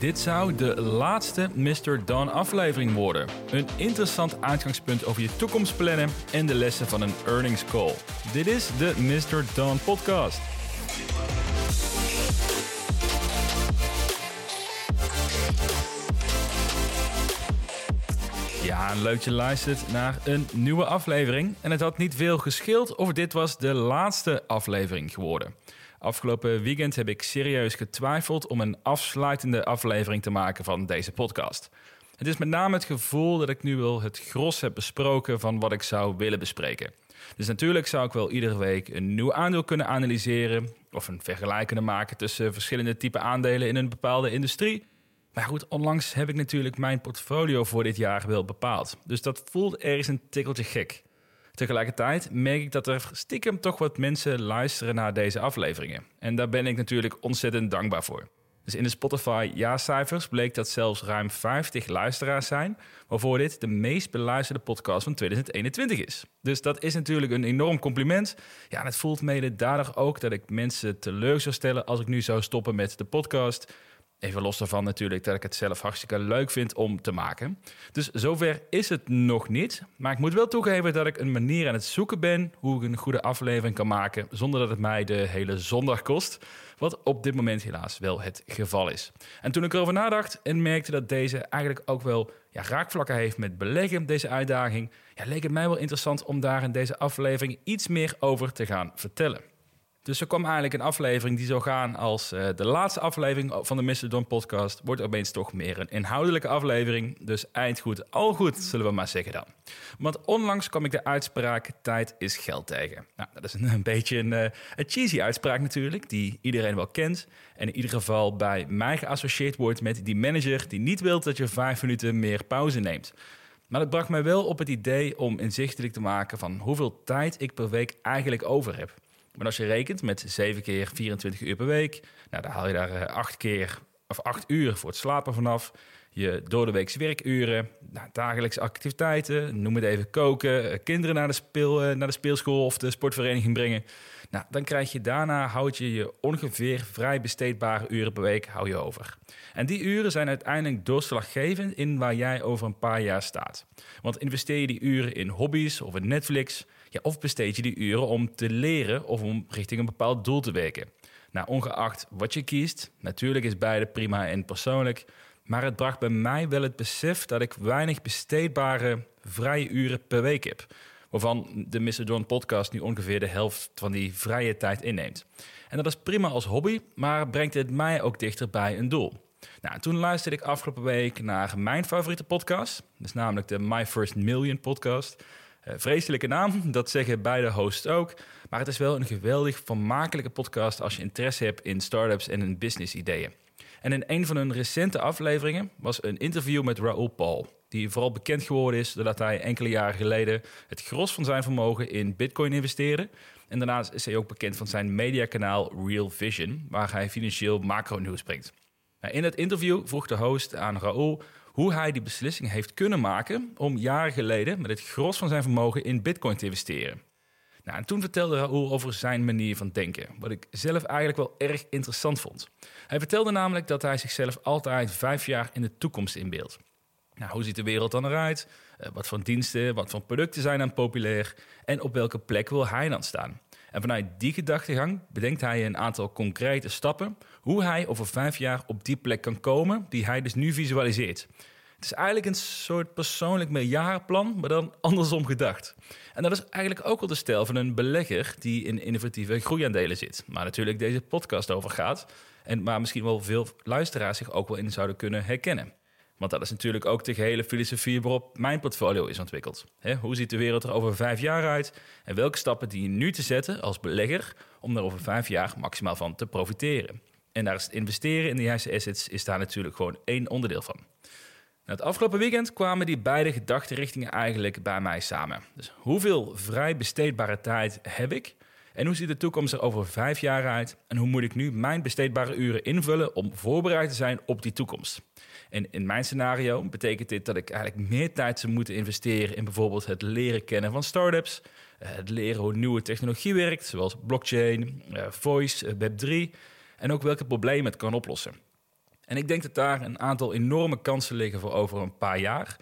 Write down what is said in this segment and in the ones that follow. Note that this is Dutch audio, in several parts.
Dit zou de laatste Mr. Don aflevering worden. Een interessant uitgangspunt over je toekomst plannen en de lessen van een earnings call. Dit is de Mr. Don podcast. Ja, leuk dat je naar een nieuwe aflevering. En het had niet veel gescheeld of dit was de laatste aflevering geworden. Afgelopen weekend heb ik serieus getwijfeld om een afsluitende aflevering te maken van deze podcast. Het is met name het gevoel dat ik nu wel het gros heb besproken van wat ik zou willen bespreken. Dus natuurlijk zou ik wel iedere week een nieuw aandeel kunnen analyseren of een vergelijking kunnen maken tussen verschillende type aandelen in een bepaalde industrie. Maar goed, onlangs heb ik natuurlijk mijn portfolio voor dit jaar wel bepaald. Dus dat voelt ergens een tikkeltje gek. Tegelijkertijd merk ik dat er stiekem toch wat mensen luisteren naar deze afleveringen. En daar ben ik natuurlijk ontzettend dankbaar voor. Dus in de Spotify jaarcijfers bleek dat zelfs ruim 50 luisteraars zijn, waarvoor dit de meest beluisterde podcast van 2021 is. Dus dat is natuurlijk een enorm compliment. Ja, en het voelt mede daardoor ook dat ik mensen teleur zou stellen als ik nu zou stoppen met de podcast. Even los daarvan natuurlijk dat ik het zelf hartstikke leuk vind om te maken. Dus zover is het nog niet. Maar ik moet wel toegeven dat ik een manier aan het zoeken ben hoe ik een goede aflevering kan maken zonder dat het mij de hele zondag kost. Wat op dit moment helaas wel het geval is. En toen ik erover nadacht en merkte dat deze eigenlijk ook wel ja, raakvlakken heeft met beleggen, deze uitdaging, ja, leek het mij wel interessant om daar in deze aflevering iets meer over te gaan vertellen. Dus er kwam eigenlijk een aflevering die zou gaan als uh, de laatste aflevering van de Mr. Don podcast. Wordt opeens toch meer een inhoudelijke aflevering. Dus eind goed, al goed, zullen we maar zeggen dan. Want onlangs kwam ik de uitspraak tijd is geld tegen. Nou, dat is een, een beetje een, uh, een, cheesy uitspraak natuurlijk, die iedereen wel kent. En in ieder geval bij mij geassocieerd wordt met die manager die niet wil dat je vijf minuten meer pauze neemt. Maar dat bracht mij wel op het idee om inzichtelijk te maken van hoeveel tijd ik per week eigenlijk over heb. Maar als je rekent met 7 keer 24 uur per week, nou, dan haal je daar 8 keer of 8 uur voor het slapen vanaf. Je door de weekse werkuren, nou, dagelijkse activiteiten, noem het even koken, eh, kinderen naar de, speel, eh, naar de speelschool of de sportvereniging brengen. Nou, dan krijg je daarna, houd je je ongeveer vrij besteedbare uren per week je over. En die uren zijn uiteindelijk doorslaggevend in waar jij over een paar jaar staat. Want investeer je die uren in hobby's of in Netflix, ja, of besteed je die uren om te leren of om richting een bepaald doel te werken. Nou, ongeacht wat je kiest, natuurlijk is beide prima en persoonlijk. Maar het bracht bij mij wel het besef dat ik weinig besteedbare vrije uren per week heb. Waarvan de Mr. John podcast nu ongeveer de helft van die vrije tijd inneemt. En dat is prima als hobby, maar brengt het mij ook dichter bij een doel. Nou, toen luisterde ik afgelopen week naar mijn favoriete podcast. Dat is namelijk de My First Million podcast. Uh, vreselijke naam, dat zeggen beide hosts ook. Maar het is wel een geweldig vermakelijke podcast als je interesse hebt in startups en in business ideeën. En in een van hun recente afleveringen was een interview met Raoul Paul. Die vooral bekend geworden is doordat hij enkele jaren geleden het gros van zijn vermogen in Bitcoin investeerde. En daarnaast is hij ook bekend van zijn mediakanaal Real Vision, waar hij financieel macro-nieuws brengt. Nou, in het interview vroeg de host aan Raoul hoe hij die beslissing heeft kunnen maken om jaren geleden met het gros van zijn vermogen in Bitcoin te investeren. Nou, en toen vertelde Raoul over zijn manier van denken, wat ik zelf eigenlijk wel erg interessant vond. Hij vertelde namelijk dat hij zichzelf altijd vijf jaar in de toekomst inbeeldt. Nou, hoe ziet de wereld dan eruit? Uh, wat voor diensten, wat voor producten zijn dan populair? En op welke plek wil hij dan staan? En vanuit die gedachtegang bedenkt hij een aantal concrete stappen hoe hij over vijf jaar op die plek kan komen die hij dus nu visualiseert. Het is eigenlijk een soort persoonlijk meerjarenplan, maar dan andersom gedacht. En dat is eigenlijk ook wel de stijl van een belegger die in innovatieve groeiaandelen zit. Maar natuurlijk deze podcast over gaat. En waar misschien wel veel luisteraars zich ook wel in zouden kunnen herkennen. Want dat is natuurlijk ook de gehele filosofie waarop mijn portfolio is ontwikkeld. hoe ziet de wereld er over vijf jaar uit? En welke stappen die je nu te zetten als belegger om er over vijf jaar maximaal van te profiteren? En daar is het investeren in de juiste assets is daar natuurlijk gewoon één onderdeel van. het afgelopen weekend kwamen die beide gedachtenrichtingen eigenlijk bij mij samen. Dus hoeveel vrij besteedbare tijd heb ik? En hoe ziet de toekomst er over vijf jaar uit? En hoe moet ik nu mijn besteedbare uren invullen om voorbereid te zijn op die toekomst? En in mijn scenario betekent dit dat ik eigenlijk meer tijd zou moeten investeren in bijvoorbeeld het leren kennen van startups, eh, het leren hoe nieuwe technologie werkt, zoals blockchain, eh, voice, eh, Web3, en ook welke problemen het kan oplossen. En ik denk dat daar een aantal enorme kansen liggen voor over een paar jaar.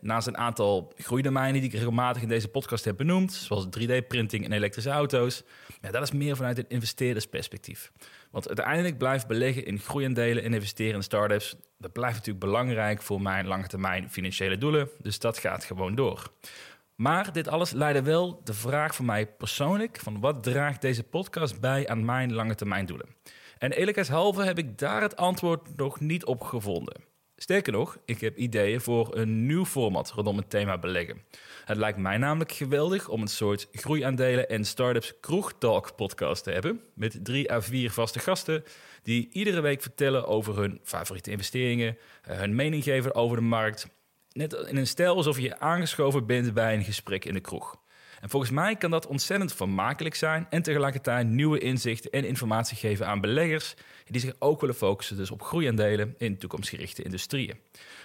Naast een aantal groeidomeinen die ik regelmatig in deze podcast heb benoemd, zoals 3D-printing en elektrische auto's, ja, dat is meer vanuit een investeerdersperspectief. Want uiteindelijk blijft beleggen in groeiendelen en investeren in startups, dat blijft natuurlijk belangrijk voor mijn lange termijn financiële doelen. Dus dat gaat gewoon door. Maar dit alles leidde wel de vraag voor mij persoonlijk: van wat draagt deze podcast bij aan mijn lange termijn doelen? En eerlijkheidshalve heb ik daar het antwoord nog niet op gevonden. Sterker nog, ik heb ideeën voor een nieuw format rondom het thema beleggen. Het lijkt mij namelijk geweldig om een soort groeiaandelen en startups kroegtalk podcast te hebben. Met drie à vier vaste gasten die iedere week vertellen over hun favoriete investeringen, eh, hun mening geven over de markt. Net in een stijl alsof je aangeschoven bent bij een gesprek in de kroeg. En volgens mij kan dat ontzettend vermakelijk zijn en tegelijkertijd nieuwe inzichten en informatie geven aan beleggers die zich ook willen focussen dus op groeiaandelen in toekomstgerichte industrieën.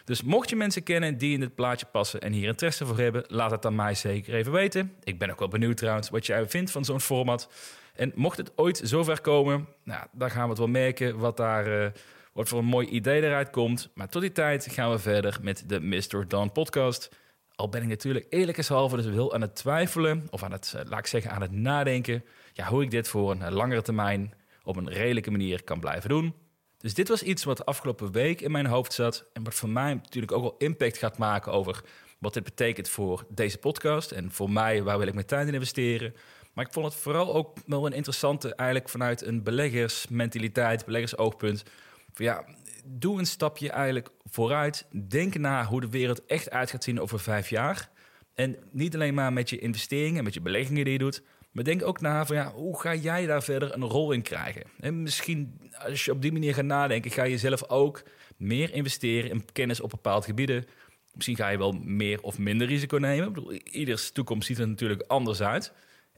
Dus mocht je mensen kennen die in dit plaatje passen en hier interesse voor hebben, laat het aan mij zeker even weten. Ik ben ook wel benieuwd trouwens wat jij vindt van zo'n format. En mocht het ooit zover komen, nou, dan gaan we het wel merken wat daar... Uh, wat voor een mooi idee eruit komt. Maar tot die tijd gaan we verder met de Mr. Don podcast. Al ben ik natuurlijk eerlijkheidshalve dus wel aan het twijfelen, of aan het, eh, laat ik zeggen, aan het nadenken, ja, hoe ik dit voor een langere termijn op een redelijke manier kan blijven doen. Dus dit was iets wat de afgelopen week in mijn hoofd zat en wat voor mij natuurlijk ook wel impact gaat maken over wat dit betekent voor deze podcast en voor mij, waar wil ik mijn tijd in investeren. Maar ik vond het vooral ook wel een interessante, eigenlijk vanuit een beleggersmentaliteit, beleggersoogpunt. Van ja, doe een stapje eigenlijk vooruit. Denk na hoe de wereld echt uit gaat zien over vijf jaar. En niet alleen maar met je investeringen, met je beleggingen die je doet. Maar denk ook na van ja, hoe ga jij daar verder een rol in krijgen? En misschien als je op die manier gaat nadenken, ga je zelf ook meer investeren in kennis op bepaalde gebieden. Misschien ga je wel meer of minder risico nemen. Ik bedoel, ieders toekomst ziet er natuurlijk anders uit.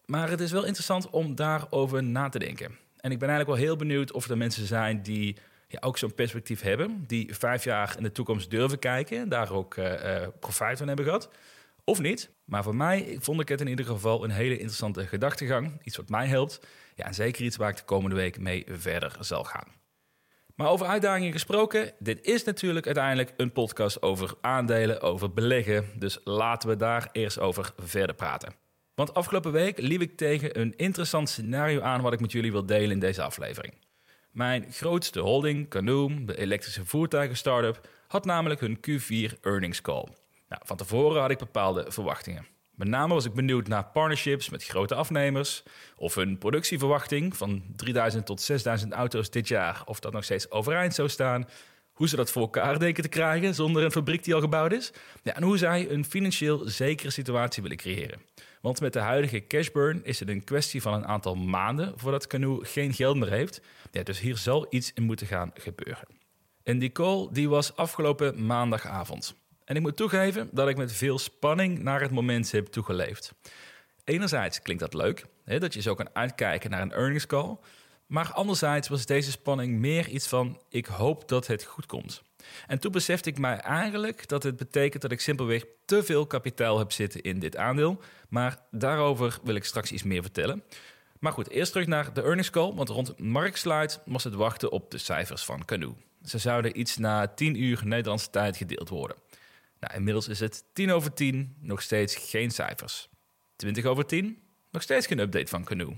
Maar het is wel interessant om daarover na te denken. En ik ben eigenlijk wel heel benieuwd of er mensen zijn die ja, ook zo'n perspectief hebben. Die vijf jaar in de toekomst durven kijken en daar ook uh, profijt van hebben gehad. Of niet. Maar voor mij vond ik het in ieder geval een hele interessante gedachtegang. Iets wat mij helpt. Ja, en zeker iets waar ik de komende week mee verder zal gaan. Maar over uitdagingen gesproken, dit is natuurlijk uiteindelijk een podcast over aandelen, over beleggen. Dus laten we daar eerst over verder praten. Want afgelopen week liep ik tegen een interessant scenario aan wat ik met jullie wil delen in deze aflevering. Mijn grootste holding, Canoe, de elektrische voertuigen startup, had namelijk hun Q4 earnings call. Nou, van tevoren had ik bepaalde verwachtingen. Met name was ik benieuwd naar partnerships met grote afnemers of hun productieverwachting van 3000 tot 6000 auto's dit jaar, of dat nog steeds overeind zou staan. Hoe ze dat voor elkaar denken te krijgen zonder een fabriek die al gebouwd is. Ja, en hoe zij een financieel zekere situatie willen creëren. Want met de huidige cashburn is het een kwestie van een aantal maanden voordat Canoe geen geld meer heeft. Ja, dus hier zal iets in moeten gaan gebeuren. En die call die was afgelopen maandagavond. En ik moet toegeven dat ik met veel spanning naar het moment heb toegeleefd. Enerzijds klinkt dat leuk, hè, dat je zo kan uitkijken naar een earnings call. Maar anderzijds was deze spanning meer iets van: ik hoop dat het goed komt. En toen besefte ik mij eigenlijk dat het betekent dat ik simpelweg te veel kapitaal heb zitten in dit aandeel. Maar daarover wil ik straks iets meer vertellen. Maar goed, eerst terug naar de earnings call, want rond marktsluit was het wachten op de cijfers van Canoe. Ze zouden iets na 10 uur Nederlandse tijd gedeeld worden. Nou, inmiddels is het 10 over 10, nog steeds geen cijfers. 20 over 10, nog steeds geen update van Canoe.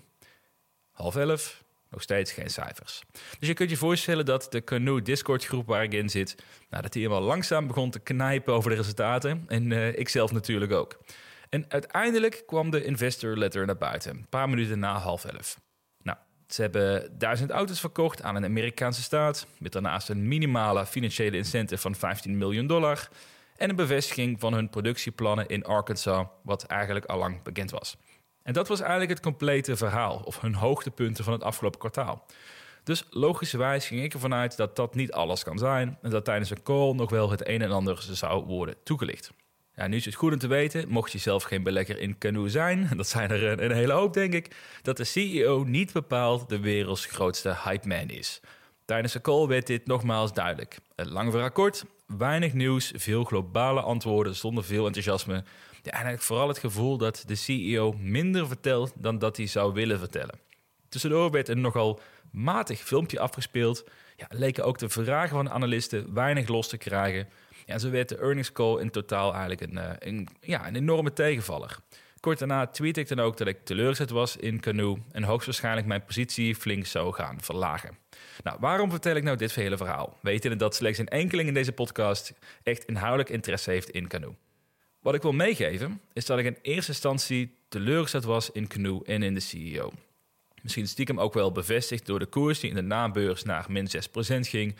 Half 11, nog steeds geen cijfers. Dus je kunt je voorstellen dat de Canoe Discord groep waar ik in zit, nou, dat die helemaal langzaam begon te knijpen over de resultaten. En uh, ik zelf natuurlijk ook. En uiteindelijk kwam de investor letter naar buiten, een paar minuten na half elf. Nou, ze hebben duizend auto's verkocht aan een Amerikaanse staat, met daarnaast een minimale financiële incentive van 15 miljoen dollar en een bevestiging van hun productieplannen in Arkansas, wat eigenlijk al lang bekend was. En dat was eigenlijk het complete verhaal, of hun hoogtepunten van het afgelopen kwartaal. Dus logischerwijs ging ik ervan uit dat dat niet alles kan zijn en dat tijdens een call nog wel het een en ander zou worden toegelicht. Ja, nu is het goed om te weten, mocht je zelf geen belegger in Canoe zijn, en dat zijn er een, een hele hoop denk ik, dat de CEO niet bepaald de werelds grootste hype man is. Tijdens de call werd dit nogmaals duidelijk. Lang voor akkoord, weinig nieuws, veel globale antwoorden zonder veel enthousiasme. Ja, en eigenlijk vooral het gevoel dat de CEO minder vertelt dan dat hij zou willen vertellen. Tussendoor werd een nogal matig filmpje afgespeeld ja, leken ook de vragen van de analisten weinig los te krijgen. Ja, en zo werd de earnings call in totaal eigenlijk een, eh, een, ja, een enorme tegenvaller. Kort daarna tweette ik dan ook dat ik teleurgesteld was in Canoe en hoogstwaarschijnlijk mijn positie flink zou gaan verlagen. Nou, waarom vertel ik nou dit hele verhaal? Weten dat slechts een enkeling in deze podcast echt inhoudelijk interesse heeft in Canoe. Wat ik wil meegeven is dat ik in eerste instantie teleurgesteld was in Canoe en in de CEO. Misschien stiekem ook wel bevestigd door de koers die in de nabeurs naar min 6% ging.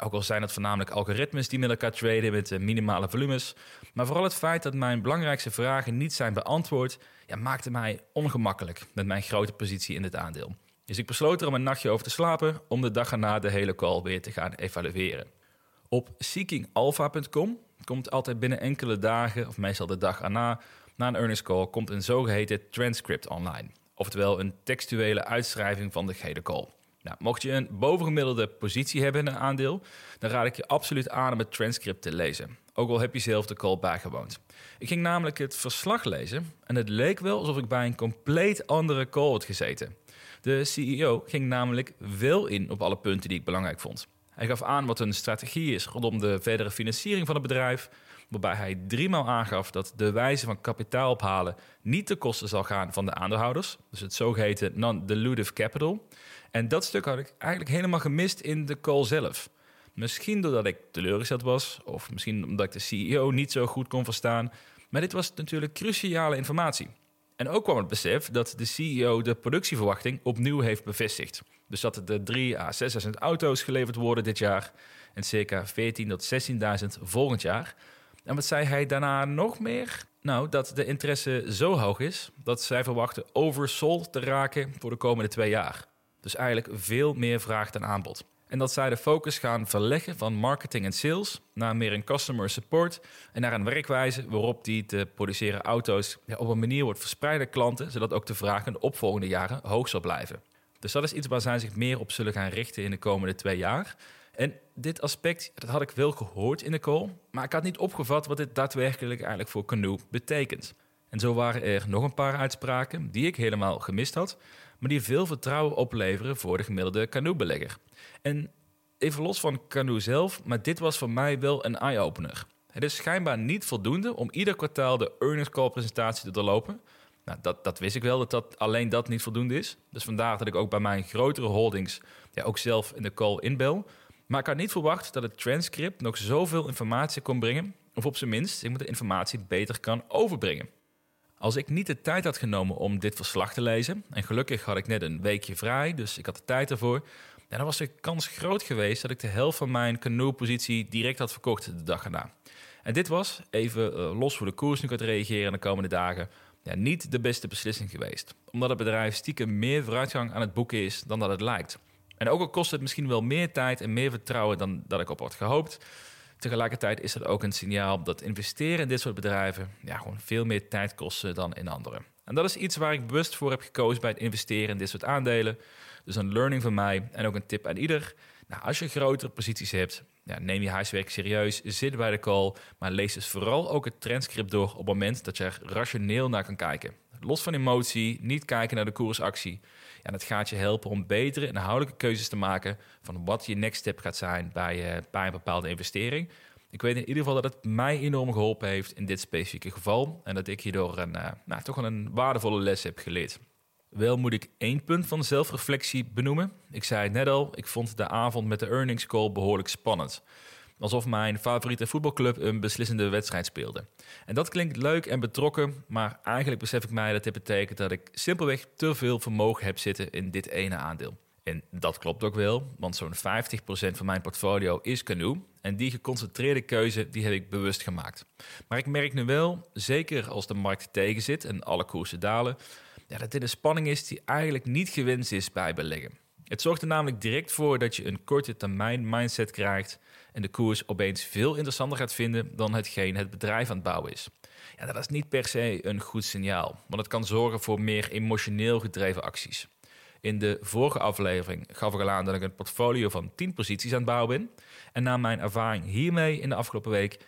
Ook al zijn het voornamelijk algoritmes die met elkaar traden met eh, minimale volumes. Maar vooral het feit dat mijn belangrijkste vragen niet zijn beantwoord, ja, maakte mij ongemakkelijk met mijn grote positie in het aandeel. Dus ik besloot er om een nachtje over te slapen om de dag erna de hele call weer te gaan evalueren. Op seekingalpha.com komt altijd binnen enkele dagen, of meestal de dag erna, na een earnings call, komt een zogeheten transcript online. Oftewel een textuele uitschrijving van de gehele call. Nou, mocht je een bovengemiddelde positie hebben in een aandeel, dan raad ik je absoluut aan om het transcript te lezen. Ook al heb je zelf de call bijgewoond. Ik ging namelijk het verslag lezen en het leek wel alsof ik bij een compleet andere call had gezeten. De CEO ging namelijk wel in op alle punten die ik belangrijk vond. Hij gaf aan wat een strategie is rondom de verdere financiering van het bedrijf, waarbij hij driemaal aangaf dat de wijze van kapitaal ophalen niet ten koste zal gaan van de aandeelhouders, dus het zogeheten non-dilutive capital. En dat stuk had ik eigenlijk helemaal gemist in de call zelf. Misschien doordat ik teleurgesteld was, of misschien omdat ik de CEO niet zo goed kon verstaan, maar dit was natuurlijk cruciale informatie. En ook kwam het besef dat de CEO de productieverwachting opnieuw heeft bevestigd. Dus dat er de 3 à 6.000 auto's geleverd worden dit jaar en circa 14.000 tot 16.000 volgend jaar. En wat zei hij daarna nog meer? Nou, dat de interesse zo hoog is dat zij verwachten oversold te raken voor de komende twee jaar. Dus eigenlijk veel meer vraag dan aanbod. En dat zij de focus gaan verleggen van marketing en sales naar meer een customer support en naar een werkwijze waarop die te produceren auto's op een manier wordt verspreid klanten, zodat ook de vraag in de opvolgende jaren hoog zal blijven. Dus dat is iets waar zij zich meer op zullen gaan richten in de komende twee jaar. En dit aspect, dat had ik wel gehoord in de call, maar ik had niet opgevat wat dit daadwerkelijk eigenlijk voor Canoe betekent. En zo waren er nog een paar uitspraken die ik helemaal gemist had, maar die veel vertrouwen opleveren voor de gemiddelde Canoe-belegger. En even los van Canoe zelf, maar dit was voor mij wel een eye-opener. Het is schijnbaar niet voldoende om ieder kwartaal de earnings call presentatie te doorlopen. Nou, dat, dat wist ik wel, dat, dat alleen dat niet voldoende is. Dus vandaar dat ik ook bij mijn grotere holdings ja, ook zelf in de call inbel. Maar ik had niet verwacht dat het transcript nog zoveel informatie kon brengen. Of op zijn minst, ik moet de informatie beter kan overbrengen. Als ik niet de tijd had genomen om dit verslag te lezen, en gelukkig had ik net een weekje vrij, dus ik had de tijd ervoor, dan was de kans groot geweest dat ik de helft van mijn canoe-positie direct had verkocht de dag erna. En dit was, even uh, los voor de koers nu gaat reageren de komende dagen, ja, niet de beste beslissing geweest. Omdat het bedrijf stiekem meer vooruitgang aan het boeken is dan dat het lijkt. En ook al kost het misschien wel meer tijd en meer vertrouwen dan dat ik op had gehoopt. Tegelijkertijd is dat ook een signaal dat investeren in dit soort bedrijven ja, gewoon veel meer tijd kost dan in andere. En dat is iets waar ik bewust voor heb gekozen bij het investeren in dit soort aandelen. Dus een learning van mij en ook een tip aan ieder. Nou, als je grotere posities hebt, ja, neem je huiswerk serieus, zit bij de call, maar lees dus vooral ook het transcript door op het moment dat je er rationeel naar kan kijken. Los van emotie, niet kijken naar de koersactie. Ja, dat gaat je helpen om betere inhoudelijke keuzes te maken van wat je next step gaat zijn bij, uh, bij een bepaalde investering. Ik weet in ieder geval dat het mij enorm geholpen heeft in dit specifieke geval. En dat ik hierdoor een, uh, nou, toch wel een waardevolle les heb geleerd. Wel moet ik één punt van zelfreflectie benoemen. Ik zei het net al, ik vond de avond met de earnings call behoorlijk spannend. Alsof mijn favoriete voetbalclub een beslissende wedstrijd speelde. En dat klinkt leuk en betrokken, maar eigenlijk besef ik mij dat dit betekent dat ik simpelweg te veel vermogen heb zitten in dit ene aandeel. En dat klopt ook wel, want zo'n 50% van mijn portfolio is Canoe. En die geconcentreerde keuze die heb ik bewust gemaakt. Maar ik merk nu wel, zeker als de markt tegen zit en alle koersen dalen, dat dit een spanning is die eigenlijk niet gewenst is bij beleggen. Het zorgt er namelijk direct voor dat je een korte termijn mindset krijgt en de koers opeens veel interessanter gaat vinden dan hetgeen het bedrijf aan het bouwen is. Ja, dat is niet per se een goed signaal, want het kan zorgen voor meer emotioneel gedreven acties. In de vorige aflevering gaf ik al aan dat ik een portfolio van 10 posities aan het bouwen ben. En na mijn ervaring hiermee in de afgelopen week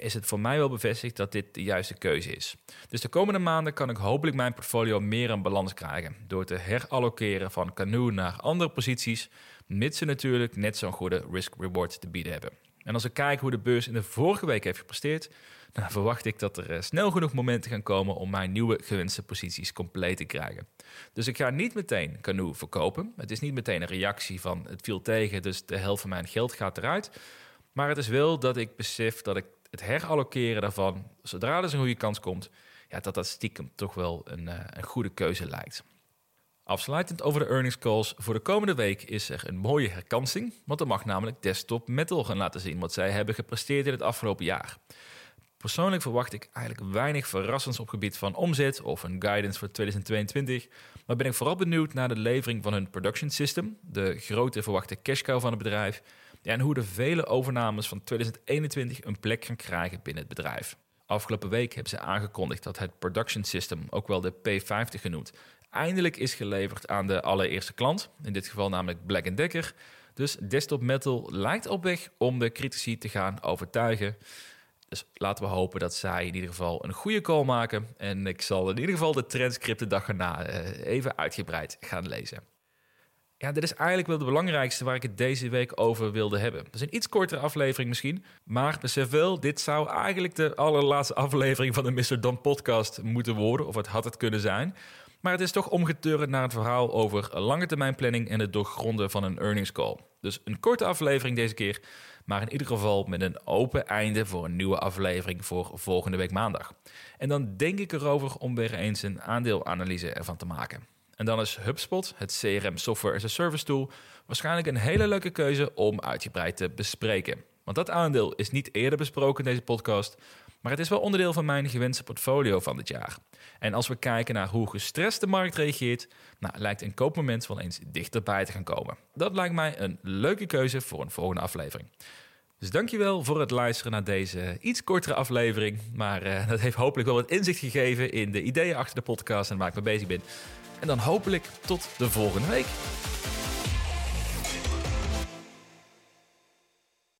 is het voor mij wel bevestigd dat dit de juiste keuze is. Dus de komende maanden kan ik hopelijk mijn portfolio meer in balans krijgen door te herallokeren van Canoe naar andere posities, mits ze natuurlijk net zo'n goede risk-reward te bieden hebben. En als we kijken hoe de beurs in de vorige week heeft gepresteerd, dan verwacht ik dat er eh, snel genoeg momenten gaan komen om mijn nieuwe gewenste posities compleet te krijgen. Dus ik ga niet meteen Canoe verkopen. Het is niet meteen een reactie van het viel tegen, dus de helft van mijn geld gaat eruit. Maar het is wel dat ik besef dat ik het herallokeren daarvan, zodra er een goede kans komt, ja, dat dat stiekem toch wel een, uh, een goede keuze lijkt. Afsluitend over de earnings calls voor de komende week is er een mooie herkansing, want er mag namelijk Desktop Metal gaan laten zien wat zij hebben gepresteerd in het afgelopen jaar. Persoonlijk verwacht ik eigenlijk weinig verrassends op gebied van omzet of een guidance voor 2022, maar ben ik vooral benieuwd naar de levering van hun production system, de grote verwachte cash cow van het bedrijf, en hoe de vele overnames van 2021 een plek gaan krijgen binnen het bedrijf. Afgelopen week hebben ze aangekondigd dat het production system, ook wel de P50 genoemd, eindelijk is geleverd aan de allereerste klant. In dit geval namelijk Black Decker. Dus Desktop Metal lijkt op weg om de critici te gaan overtuigen. Dus laten we hopen dat zij in ieder geval een goede call maken. En ik zal in ieder geval de transcript de dag erna uh, even uitgebreid gaan lezen. Ja, dit is eigenlijk wel de belangrijkste waar ik het deze week over wilde hebben. Dat is een iets kortere aflevering misschien, maar besef wel, dit zou eigenlijk de allerlaatste aflevering van de Mr. Don podcast moeten worden, of het had het kunnen zijn. Maar het is toch omgeturnd naar het verhaal over lange termijn planning en het doorgronden van een earnings call. Dus een korte aflevering deze keer, maar in ieder geval met een open einde voor een nieuwe aflevering voor volgende week maandag. En dan denk ik erover om weer eens een aandeelanalyse ervan te maken. En dan is HubSpot, het CRM Software as a Service tool, waarschijnlijk een hele leuke keuze om uitgebreid te bespreken. Want dat aandeel is niet eerder besproken in deze podcast, maar het is wel onderdeel van mijn gewenste portfolio van dit jaar. En als we kijken naar hoe gestrest de markt reageert, nou, lijkt een koopmoment wel eens dichterbij te gaan komen. Dat lijkt mij een leuke keuze voor een volgende aflevering. Dus dankjewel voor het luisteren naar deze iets kortere aflevering. Maar uh, dat heeft hopelijk wel wat inzicht gegeven in de ideeën achter de podcast en waar ik mee bezig ben. En dan hopelijk tot de volgende week.